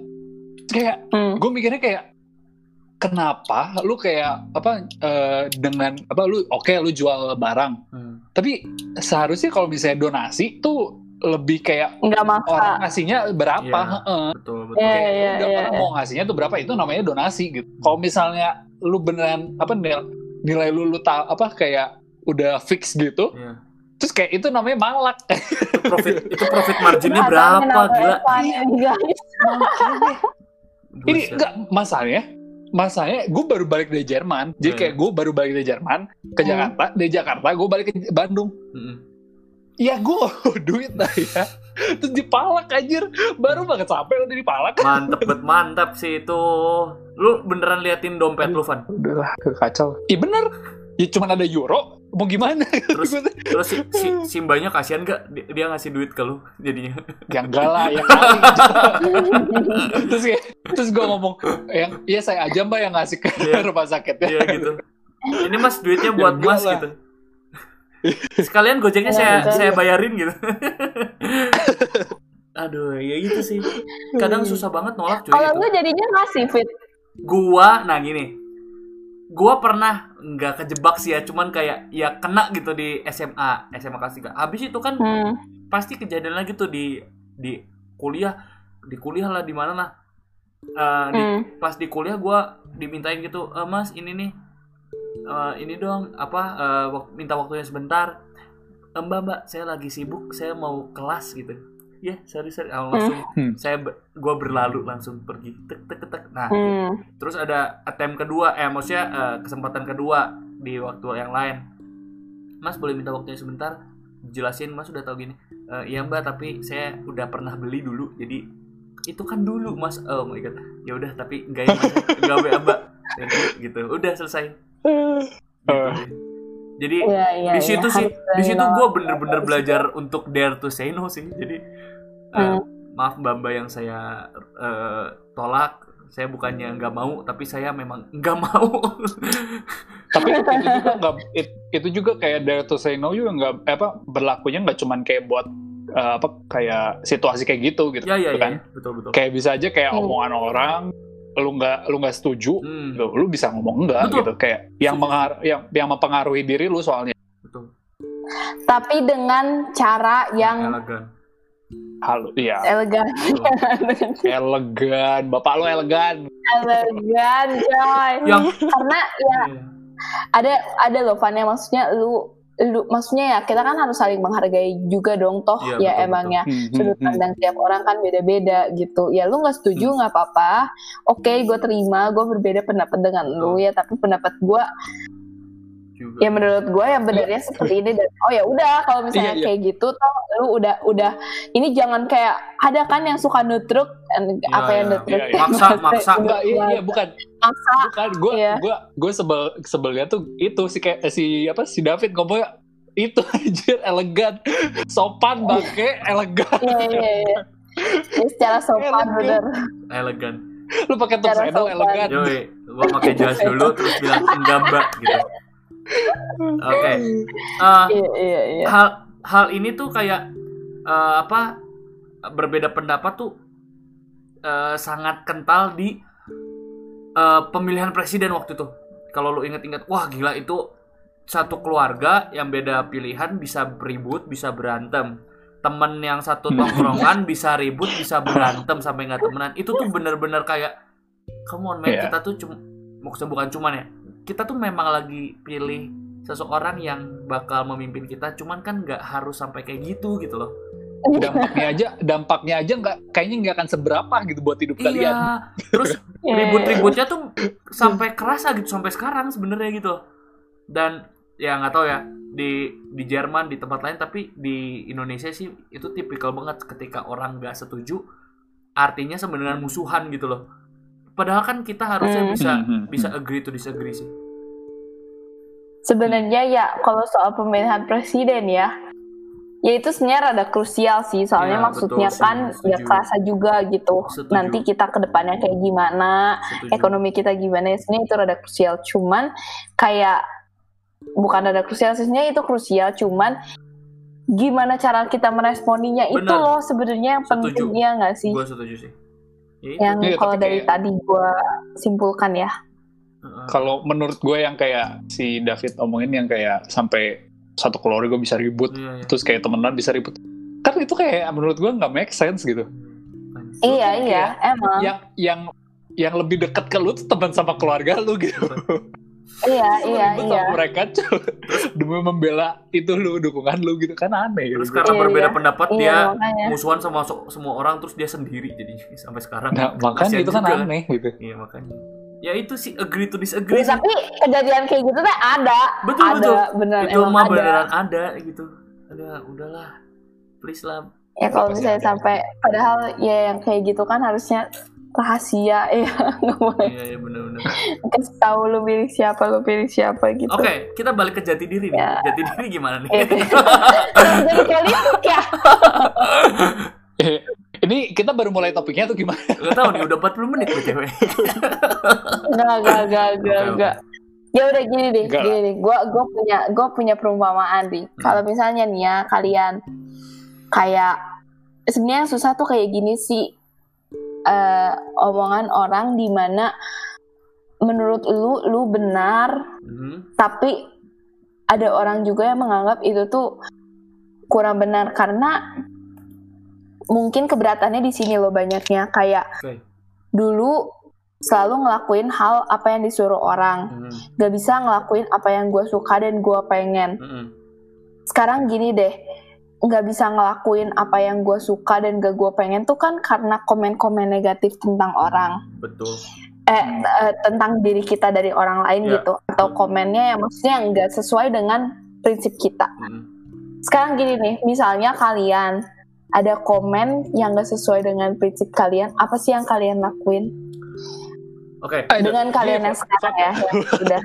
kayak Hmm. gue mikirnya kayak kenapa lu kayak apa eh, dengan apa lu oke lu jual barang, Hmm. tapi seharusnya kalau misalnya donasi tuh lebih kayak Nggak maksa. orang ngasihnya berapa, Iya. heeh. Betul betul Iya, Kayak iya, udah iya, orang iya. mau ngasihnya tuh berapa itu namanya donasi gitu. Kalau misalnya lu beneran apa nilai, nilai lu lu tahu apa kayak udah fix gitu, Iya. terus kayak itu namanya malak. Itu profit itu profit marginnya berapa gila Evan ini, enggak masalahnya masalahnya gue baru balik dari Jerman jadi Iya. kayak gue baru balik dari Jerman ke Hmm. Jakarta dari Jakarta gue balik ke Bandung Mm-mm. Ya gue duit lah ya terus dipalak anjir baru banget sampai udah dipalak Mantep bet mantap sih itu. Lu beneran liatin dompet lu, Van? udahlah kacau iya bener ya cuman ada euro mau gimana Terus terus si, si Simbanya kasihan gak dia, ngasih duit ke lu jadinya? ya enggak lah ya terus ya, terus gue ngomong yang iya saya aja mbak yang ngasih ke Iya. rumah sakitnya Iya gitu. Ini Mas duitnya buat enggak Mas lah. gitu. Sekalian gojeknya Iya, saya betul. saya bayarin gitu. Aduh, ya gitu sih. Kadang susah banget nolak cuy Kalau itu. lu jadinya ngasih fit. Gua, nah gini. Gua pernah nggak kejebak sih ya, cuman kayak ya kena gitu di SMA, SMA kelas 3. Habis itu kan Hmm. pasti kejadian lagi tuh di di kuliah, di kuliah lah di mana lah. Eh, di, Hmm. pas di kuliah gua dimintain gitu, "Eh, Mas, ini nih eh, ini dong apa eh, wak- minta waktunya sebentar. "Eh, Mbak, Mbak, saya lagi sibuk, saya mau kelas gitu. Ya, sorry, sorry. Ah, langsung Hmm. saya be- gua berlalu langsung pergi. Tek tek tek. Nah, Hmm. terus ada attempt kedua, eh maksudnya eh, kesempatan kedua di waktu yang lain. Mas boleh minta waktunya sebentar? Jelasin, Mas udah tahu gini. "Eh, iya Mbak, tapi saya udah pernah beli dulu. Jadi itu kan dulu Mas. Oh my god. Ya udah, tapi enggak ya Mas. Mbak. Gitu. Udah selesai. Gitu Eh. Jadi Iya, iya. di situ iya. sih, di situ gue bener-bener belajar untuk dare to say no sih. Jadi Hmm. maaf mbak mbak yang saya eh, tolak, saya bukannya nggak mau, tapi saya memang nggak mau. tapi itu juga nggak it- itu juga kayak dare to say no juga nggak eh, apa berlakunya nggak cuman kayak buat eh, apa kayak situasi kayak gitu gitu ya ya ya, kan betul betul. kayak bisa aja kayak Hmm. omongan orang lu nggak lu nggak setuju Hmm, lu, lu bisa ngomong enggak Betul. gitu kayak yang mengar yang yang mempengaruhi diri lu soalnya betul. Tapi dengan cara yang Elegan. halo iya elegan. elegan bapak lu elegan elegan, coy. Yang Karena ya Iya. ada ada loh Van ya maksudnya lu lu maksudnya ya kita kan harus saling menghargai juga dong toh. Iya, ya betul, emangnya Hmm, hmm, sudut hmm. pandang tiap orang kan beda-beda gitu. Ya lu nggak setuju nggak apa-apa. Oke gue terima gue berbeda pendapat dengan lu ya tapi pendapat gue juga. ya menurut gue yang benarnya seperti ini dan oh ya udah kalau misalnya Iya, iya. kayak gitu toh lu udah udah ini jangan kayak ada kan yang suka nutruk and- Iya, apa yang iya, nutruk iya, iya. Maksa, maksa. Enggak, iya, iya bukan maksa bukan gue Iya. gue gue sebel sebelnya tuh itu si kayak si apa si David ngomongnya itu anjir elegan sopan bangke elegan iya iya iya Ya, secara sopan Elegan. bener Elegan. lu pakai tuxedo sopan. elegan Yoi, gua pakai jas dulu terus bilang enggak mbak gitu. Oke. Eh, iya iya iya hal hal ini tuh kayak eh, apa berbeda pendapat tuh eh, sangat kental di eh, pemilihan presiden waktu itu. Kalau lu inget-inget, wah gila itu satu keluarga yang beda pilihan bisa ribut, bisa berantem. Temen yang satu tongkrongan bisa ribut, bisa berantem sampai nggak temenan. Itu tuh bener-bener kayak, come on man, Iya. kita tuh cuma, maksudnya bukan cuman ya, kita tuh memang lagi pilih seseorang yang bakal memimpin kita cuman kan nggak harus sampai kayak gitu gitu loh dampaknya aja dampaknya aja nggak kayaknya nggak akan seberapa gitu buat hidup kalian. iya terus Iya, ribut-ributnya tuh sampai kerasa gitu sampai sekarang sebenarnya gitu. Dan ya nggak tahu ya di di Jerman di tempat lain tapi di Indonesia sih itu tipikal banget ketika orang nggak setuju artinya sebenarnya musuhan gitu loh. Padahal kan kita harusnya Hmm. bisa Hmm, hmm, bisa agree to disagree sih. Sebenarnya ya kalau soal pemilihan presiden ya, ya itu sebenarnya rada krusial sih. Soalnya Ya, maksudnya betul, kan setuju. ya kerasa juga gitu. Setuju. Nanti kita ke depannya kayak gimana, Setuju. ekonomi kita gimana, ya sebenarnya itu rada krusial. Cuman kayak bukan rada krusial, sih, sebenarnya itu krusial. Cuman gimana cara kita meresponinya itu Benar. loh sebenarnya yang Setuju. pentingnya nggak sih? gue setuju sih Ya itu. Yang Iya, kalau dari kayak- tadi gue simpulkan ya. Heeh. kalau menurut gue yang kayak si David omongin yang kayak sampai satu keluarga bisa ribut Iya, iya. terus kayak temenan bisa ribut kan itu kayak menurut gue nggak make sense gitu Iya kayak iya emang. yang yang yang lebih dekat ke lu tuh teman sama keluarga lu gitu Iya iya ribut iya. sama mereka cuy. demi membela itu lu dukungan lu gitu kan aneh terus gitu. karena Iya, berbeda iya. pendapat Iya dia makanya. musuhan sama so- semua orang terus dia sendiri jadi sampai sekarang nah makanya itu kan juga. aneh gitu iya makanya ya itu sih agree to disagree Ya, tapi kejadian kayak gitu teh ada. Betul, ada betul. beneran itu emang mah ada. beneran ada gitu udah udahlah please lah ya kalau misalnya ada. sampai padahal ya yang kayak gitu kan harusnya rahasia ya nggak boleh iya iya bener-bener kasih tahu lu pilih siapa lu pilih siapa gitu oke kita balik ke jati diri nih Ya. jati diri gimana nih Gitu. jadi politik ya ini kita baru mulai topiknya tuh gimana? Gak tau nih udah 40 menit btw nggak nggak nggak nggak Oke, oke. nggak ya udah gini deh Nggak. gini deh gue gue punya gue punya perumpamaan nih Hmm. kalau misalnya nih ya kalian kayak sebenarnya yang susah tuh kayak gini sih eh, omongan orang di mana menurut lu lu benar Mhm. tapi ada orang juga yang menganggap itu tuh kurang benar karena mungkin keberatannya di sini loh banyaknya kayak Oke. dulu selalu ngelakuin hal apa yang disuruh orang Mhm. gak bisa ngelakuin apa yang gue suka dan gue pengen Mhm. sekarang gini deh nggak bisa ngelakuin apa yang gue suka dan gak gue pengen tuh kan karena komen-komen negatif tentang orang betul eh, eh, tentang diri kita dari orang lain Ya. gitu atau komennya yang maksudnya nggak sesuai dengan prinsip kita Mhm. sekarang gini nih misalnya kalian ada komen yang gak sesuai dengan prinsip kalian. Apa sih yang kalian lakuin? Oke. Don't dengan kalian yang sekarang ya yang sudah.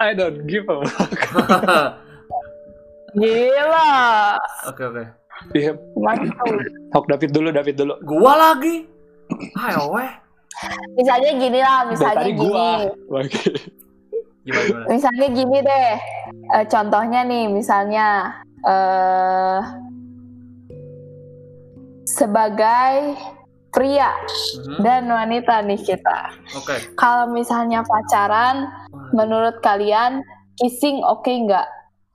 I don't give a fuck. gila. Oke oke. Iya. Hok David dulu, David dulu. gua lagi? Ayo weh. Misalnya gini lah misalnya tadi gini. Gua. Gimana gimana? Misalnya gini deh. Eh, contohnya nih misalnya eh sebagai pria Mhm. dan wanita nih kita. Oke. Kalau misalnya pacaran menurut kalian kissing oke nggak?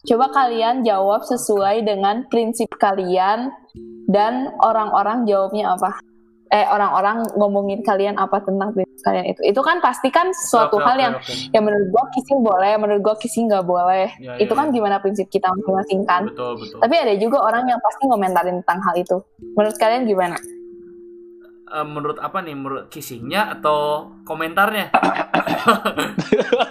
Coba kalian jawab sesuai dengan prinsip kalian dan orang-orang jawabnya apa eh orang-orang ngomongin kalian apa tentang prinsip kalian itu. Itu kan pasti kan suatu Oke, hal oke, yang oke. yang menurut gua kissing boleh menurut gua kissing nggak boleh. Ya, itu ya, kan ya. gimana prinsip kita masing-masing kan? Betul betul. Tapi ada juga orang yang pasti ngomentarin tentang hal itu. Menurut kalian gimana? Eh, menurut apa nih? Menurut kissingnya atau komentarnya?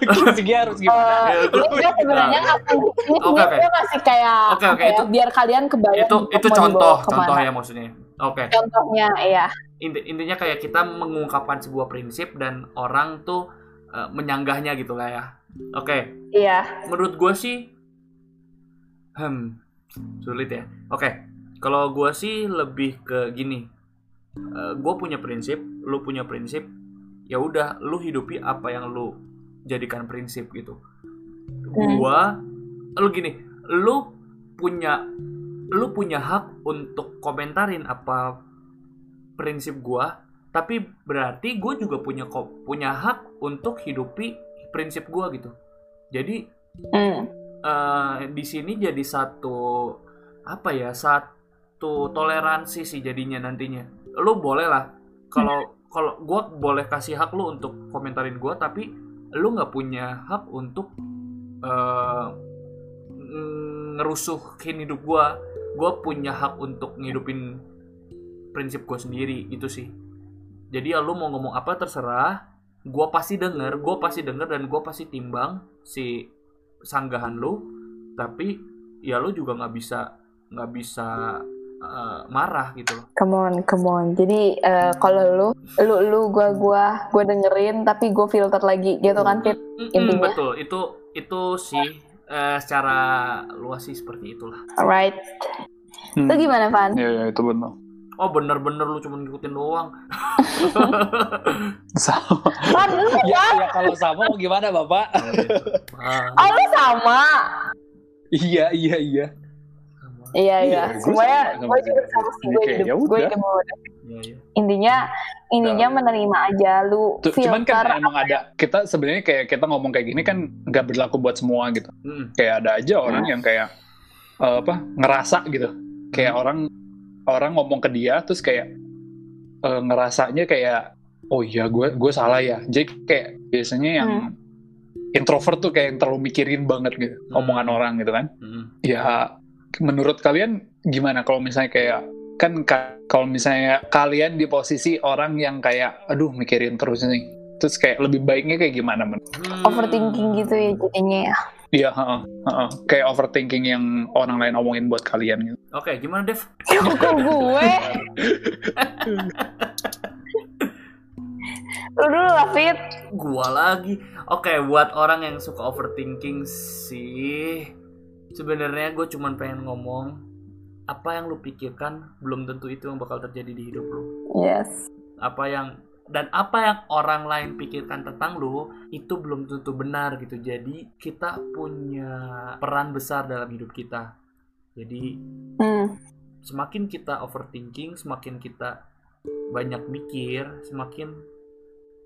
Kissingnya harus gimana? Eh, ini sebenarnya nggak ini oke. gua masih kayak Oke, oke, apa ya, itu- biar kalian kebayang itu itu contoh contoh ya maksudnya. Oke. Contohnya ya Inti- intinya kayak kita mengungkapkan sebuah prinsip dan orang tuh eh, menyanggahnya gitu lah ya. Oke. Iya. Menurut gue sih hmm sulit ya. Oke. Kalau gue sih lebih ke gini. Gue punya prinsip lu punya prinsip ya udah lu hidupi apa yang lu jadikan prinsip gitu. Gua lu gini lu punya lu punya hak untuk komentarin apa prinsip gua tapi berarti gue juga punya ko- punya hak untuk hidupi prinsip gua gitu. Jadi Hmm. eh, di sini jadi satu apa ya satu toleransi sih jadinya nantinya. Lu boleh lah kalau kalau gue boleh kasih hak lu untuk komentarin gue tapi lu nggak punya hak untuk ng- ngerusuhin hidup gue gue punya hak untuk ngidupin prinsip gue sendiri gitu sih. Jadi ya lu mau ngomong apa terserah. Gue pasti denger gue pasti denger dan gue pasti timbang si sanggahan lu. Tapi ya lu juga nggak bisa nggak bisa eh, marah gitu. Loh come on come on. Jadi eh, kalau lu lu lu gua gua gua dengerin tapi gua filter lagi gitu kan Fit? Intinya. betul. Itu itu sih eh, secara luas sih seperti itulah. Alright. Hmm. lu gimana Van? Iya, iya, itu benar. Oh bener-bener lu cuma ngikutin doang Sama. Van lu ya, ya kalau sama mau gimana, Bapak? Oh. Ah, oh lu sama iya, iya, iya. sama. iya iya Iya, gua semuanya sama juga sama sih gue hidup ya gue hidup. Iya, iya. intinya intinya menerima aja lu Tuh, cuman filter kan emang ada kita sebenarnya kayak kita ngomong kayak gini kan nggak berlaku buat semua gitu. Mm-mm. Kayak ada aja orang yang kayak eh, apa ngerasa gitu. Kayak orang orang ngomong ke dia terus kayak eh, ngerasanya kayak oh iya gue gue salah ya. Jadi kayak biasanya yang introvert tuh kayak yang terlalu mikirin banget gitu Hmm. omongan orang gitu kan. Mm-mm. Ya menurut kalian gimana kalau misalnya kayak kan ka- kalau misalnya kalian di posisi orang yang kayak aduh mikirin terus nih terus kayak lebih baiknya kayak gimana men? Hmm. overthinking gitu ya jadinya ya Iya, heeh, heeh. kayak overthinking yang orang lain omongin buat kalian gitu. Oke, gimana Dev? Kok gue? Lu dulu lah, Fit. Gua lagi. Oke, buat orang yang suka overthinking sih, sebenarnya gue cuman pengen ngomong apa yang lu pikirkan belum tentu itu yang bakal terjadi di hidup lu. Yes. Apa yang dan apa yang orang lain pikirkan tentang lu itu belum tentu benar gitu. Jadi kita punya peran besar dalam hidup kita. Jadi Hmm. semakin kita overthinking, semakin kita banyak mikir, semakin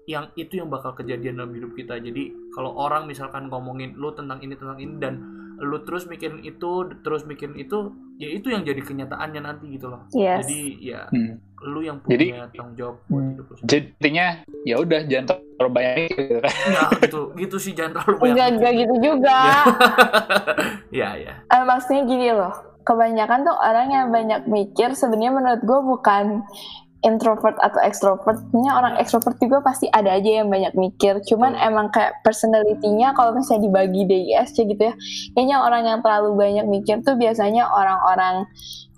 yang itu yang bakal kejadian dalam hidup kita. Jadi kalau orang misalkan ngomongin lu tentang ini tentang ini dan lu terus mikirin itu, terus mikirin itu, ya itu yang jadi kenyataannya nanti gitu loh. Yes. Jadi ya Hmm. lu yang Jadi- punya tanggung jawab buat Hmm. hidup lu. Jadi intinya ya udah jangan terlalu banyak gitu kan. Ya gitu, gitu sih jangan terlalu banyak. Enggak, enggak gitu juga. Ya, ya. Eh, maksudnya gini loh, kebanyakan tuh orang yang banyak mikir sebenarnya menurut gue bukan introvert atau extrovert. Sebenarnya orang extrovert juga pasti ada aja yang banyak mikir. Cuman Betul. emang kayak personality-nya kalau misalnya dibagi DISC gitu ya, kayaknya orang yang terlalu banyak mikir tuh biasanya orang-orang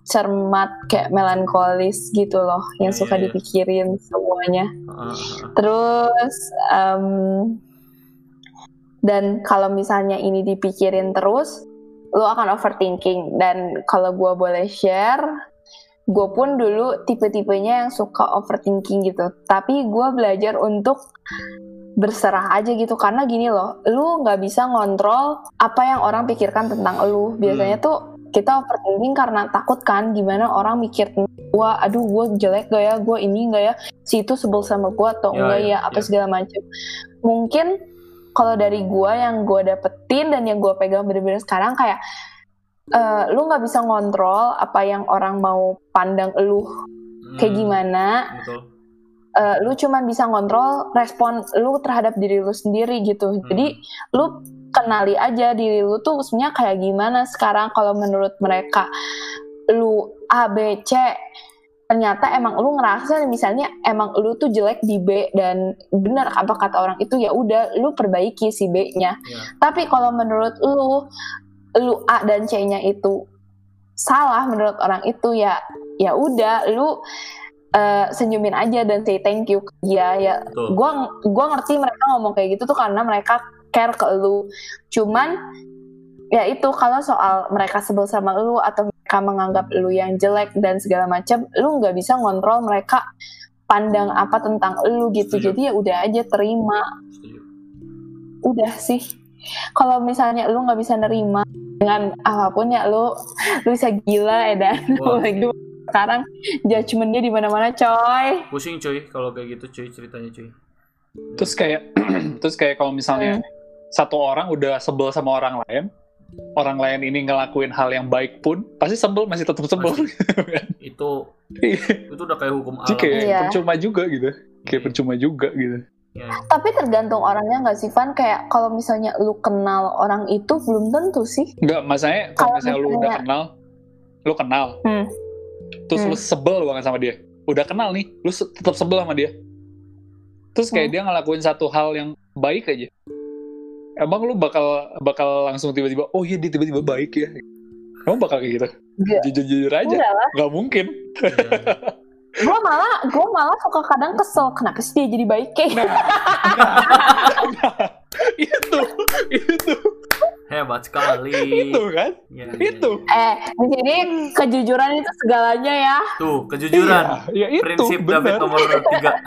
cermat kayak melankolis gitu loh, yang Iya, suka iya. dipikirin semuanya. Heeh. Terus em, dan kalau misalnya ini dipikirin terus, lo akan overthinking. Dan kalau gue boleh share, gue pun dulu tipe-tipenya yang suka overthinking gitu. Tapi gue belajar untuk berserah aja gitu karena gini loh, lu nggak bisa ngontrol apa yang orang pikirkan tentang lu. Biasanya tuh kita overthinking karena takut kan gimana orang mikir gue, aduh gue jelek gak ya, gue ini gak ya, si itu sebel sama gue atau Ya, enggak ya, ya, apa ya. segala macam. Mungkin kalau dari gue yang gue dapetin dan yang gue pegang bener-bener sekarang kayak eh, lu nggak bisa ngontrol apa yang orang mau pandang lu kayak Hmm, gimana Betul. eh, lu cuman bisa ngontrol respon lu terhadap diri lu sendiri gitu. Hmm. Jadi lu kenali aja diri lu tuh sebenarnya kayak gimana sekarang kalau menurut mereka lu A B C ternyata emang lu ngerasa misalnya emang lu tuh jelek di B dan benar apa kata orang itu ya udah lu perbaiki si B-nya. Ya. Tapi kalau menurut lu lu A dan C-nya itu salah menurut orang itu ya ya udah lu eh, senyumin aja dan say thank you ya Betul. gua gua ngerti mereka ngomong kayak gitu tuh karena mereka care ke lu cuman ya itu kalau soal mereka sebel sama lu atau mereka menganggap lu yang jelek dan segala macam lu nggak bisa ngontrol mereka pandang apa tentang lu gitu Setuju. jadi ya udah aja terima Setuju. udah sih kalau misalnya lu nggak bisa nerima dengan apa pun ya lu lu bisa gila ya dan lagi sekarang judgementnya di mana-mana coy Pusing cuy kalau kayak gitu cuy ceritanya cuy. Terus kayak terus kayak kalau misalnya satu orang udah sebel sama orang lain, orang lain ini ngelakuin hal yang baik pun pasti sebel masih tetap sebel. Itu Iya. itu udah kayak hukum alam. kayak Iya. percuma juga gitu. Kayak Iya. percuma juga gitu. Ya, tapi tergantung orangnya nggak sih Van kayak kalau misalnya lu kenal orang itu belum tentu sih Enggak, masanya Kalau kalau misalnya lu udah kenal, lu kenal, Hmm. terus Hmm. lu sebel banget sama dia. Udah kenal nih, lu se- tetap sebel sama dia. Terus kayak Hmm. dia ngelakuin satu hal yang baik aja. Emang lu bakal bakal langsung tiba-tiba, oh iya dia tiba-tiba baik ya. Emang bakal kayak gitu? Nggak. Jujur-jujur aja. Nggak mungkin. Ya. gue malah gue malah suka kadang kesel kenapa sih dia jadi baik kayak Nah, itu, itu, Hebat sekali. itu kan? Ya, ya, Itu. eh di sini kejujuran itu segalanya ya Tuh, kejujuran. Iya, ya itu, Prinsip David bener. nomor tiga.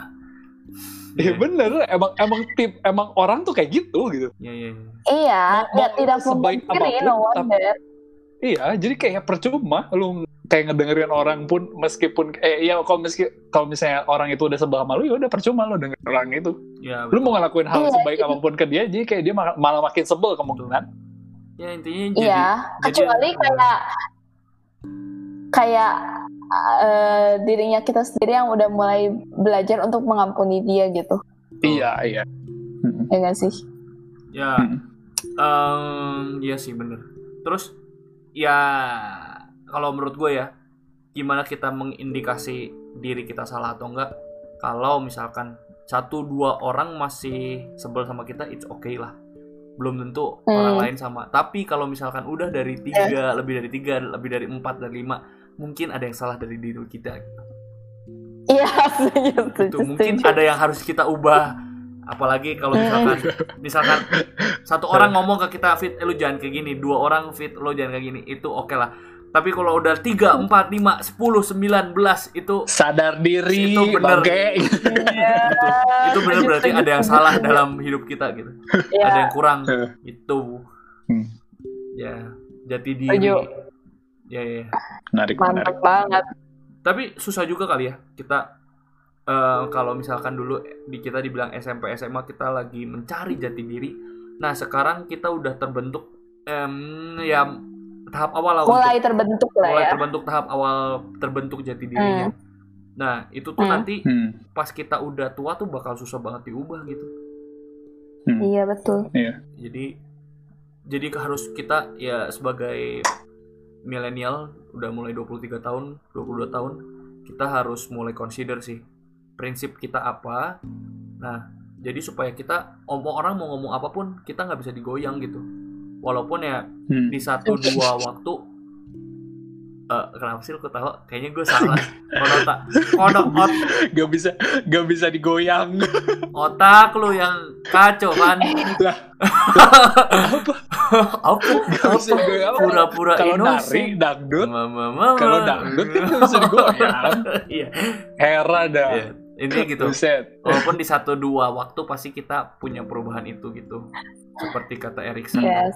Iya bener, emang emang tip emang orang tuh kayak gitu gitu. Iya, iya, iya. iya Mau- ya tidak sebaik apa pun, no tapi- Iya, jadi kayak percuma lu kayak ngedengerin orang pun meskipun eh iya kalau meski kalau misalnya orang itu udah sebel sama lu ya udah percuma lu dengerin orang itu. Ya, Lu mau ngelakuin hal Iya, sebaik apa pun ke dia, jadi kayak dia malah, malah makin sebel kemungkinan. ya intinya jadi iya jadi- kecuali kayak kayak eh, dirinya kita sendiri yang udah mulai belajar untuk mengampuni dia gitu Iya, iya. ya nggak sih ya Hmm. em, iya sih bener. Terus ya kalau menurut gue ya gimana kita mengindikasi diri kita salah atau enggak kalau misalkan satu dua orang masih sebel sama kita it's okay lah. Belum tentu Hmm. orang lain sama. Tapi kalau misalkan udah dari tiga lebih dari tiga lebih dari empat dari lima mungkin ada yang salah dari diri kita. Iya, setuju, setuju, itu mungkin setuju. ada yang harus kita ubah apalagi kalau misalkan misalkan satu orang ngomong ke kita fit eh, lu jangan kayak gini. Dua orang fit lu jangan kayak gini. Itu oke lah. Tapi kalau udah tiga empat lima sepuluh sembilan belas itu sadar diri Itu bener. Iya. itu benar berarti ada yang salah dalam hidup kita gitu. Iya. ada yang kurang itu Hmm. ya jati diri. Ya ya. Menarik menarik. Mantap banget. tapi susah juga kali ya kita eh, kalau misalkan dulu di kita dibilang SMP SMA kita lagi mencari jati diri nah sekarang kita udah terbentuk em, ya tahap awal lah Mulai untuk terbentuk lah mulai ya. terbentuk tahap awal terbentuk jati dirinya nah itu tuh Hmm. nanti Hmm. pas kita udah tua tuh bakal susah banget diubah gitu Hmm. Iya betul. jadi jadi harus kita ya sebagai milenial udah mulai 23 tahun 22 tahun kita harus mulai consider sih prinsip kita apa nah jadi supaya kita omong orang mau ngomong apa pun kita nggak bisa digoyang gitu walaupun ya Hmm. di satu dua waktu eh kenapa sih lu ketawa kayaknya gue salah kodok tak kodok ot, Gak bisa gak bisa digoyang. otak lu yang kacau kan Lah. apa Gak bisa apa digoyang. pura-pura Kalau nari dangdut. Kalau dangdut kan nggak bisa digoyang. Iya. heran dah. Iya. Intinya gitu. Buset. Walaupun di satu dua waktu pasti kita punya perubahan itu gitu. Seperti kata Erikson. Yes.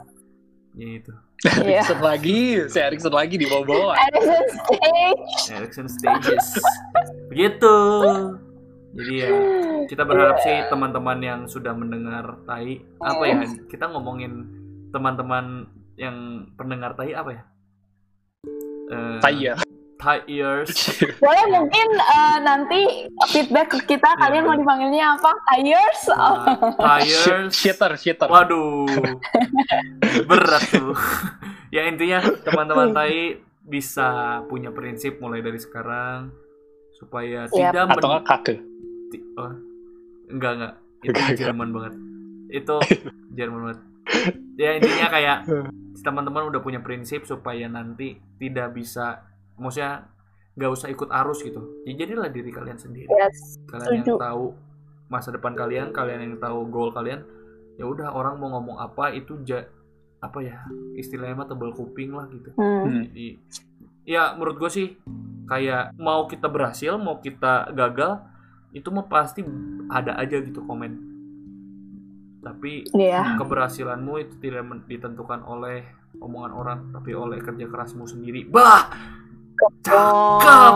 Ya itu. Iya. Erikson lagi, si Erikson lagi di bawah-bawah. Edison stage. Erikson stages. Begitu. Jadi ya kita berharap sih teman-teman yang sudah mendengar tai apa ya kita ngomongin teman-teman yang pendengar tai apa ya? Eh, Taya. Tires. Boleh mungkin eh, nanti feedback ke kita Iya, kalian mau dipanggilnya apa? Tires? Oh. Nah, tires. Shitter, shitter. Waduh, berat tuh. ya intinya teman-teman Tai bisa punya prinsip mulai dari sekarang supaya Siap. tidak Atau nggak kake. oh, enggak enggak itu Enggak, enggak. Jerman banget. Itu Jerman banget. Ya intinya kayak teman-teman udah punya prinsip supaya nanti tidak bisa maksudnya nggak usah ikut arus gitu. Ya, jadilah diri kalian sendiri Yes. kalian yang Setuju. tahu masa depan kalian kalian yang tahu goal kalian ya udah orang mau ngomong apa itu ja, apa ya istilahnya mah tebal kuping lah gitu Hmm. Hmm. jadi ya menurut gue sih kayak mau kita berhasil mau kita gagal itu mah pasti ada aja gitu komen tapi Iya. keberhasilanmu itu tidak ditentukan oleh omongan orang tapi oleh kerja kerasmu sendiri bah cakep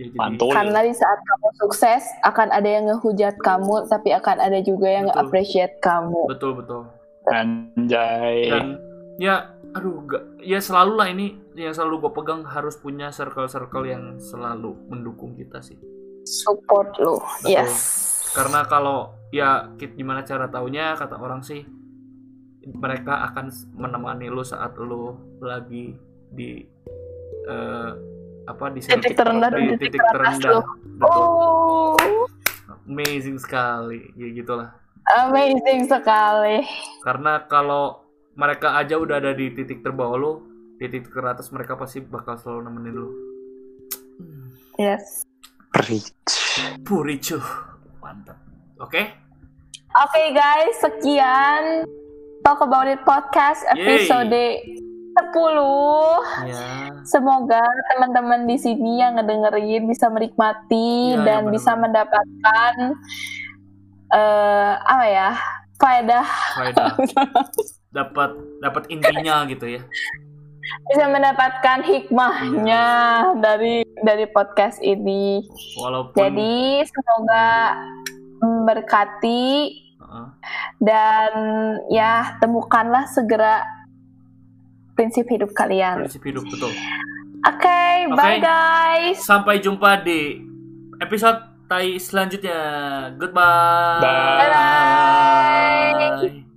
jadi- Mantul. Karena di saat kamu sukses akan ada yang ngehujat kamu, tapi akan ada juga yang Betul. nge-appreciate kamu. betul betul Anjay. dan ya aduh gak, ya selalu lah ini yang selalu gue pegang harus punya circle-circle yang selalu mendukung kita sih Support lu. Betul. Yes. karena kalau ya kit- gimana cara taunya kata orang sih mereka akan menemani lu saat lu lagi di eh, apa di Titik terendah di titik titik teratas terendah. betul. Oh, amazing sekali. Ya gitulah. Amazing sekali. karena kalau mereka aja udah ada di titik terbawah lu di titik teratas mereka pasti bakal selalu nemenin lu. Yes. Preach. Puricu mantap. Oke? Oke guys, sekian. Talk About It Podcast episode 10. ya Semoga teman-teman di sini yang ngedengerin bisa menikmati Ya, dan ya, bisa mendapatkan eh apa ya? faedah faedah dapat dapat intinya gitu ya bisa mendapatkan hikmahnya dari dari podcast ini. walaupun Jadi semoga memberkati dan ya temukanlah segera prinsip hidup kalian. prinsip hidup betul Oke, bye Oke. guys. sampai jumpa di episode tai selanjutnya goodbye Bye. Bye.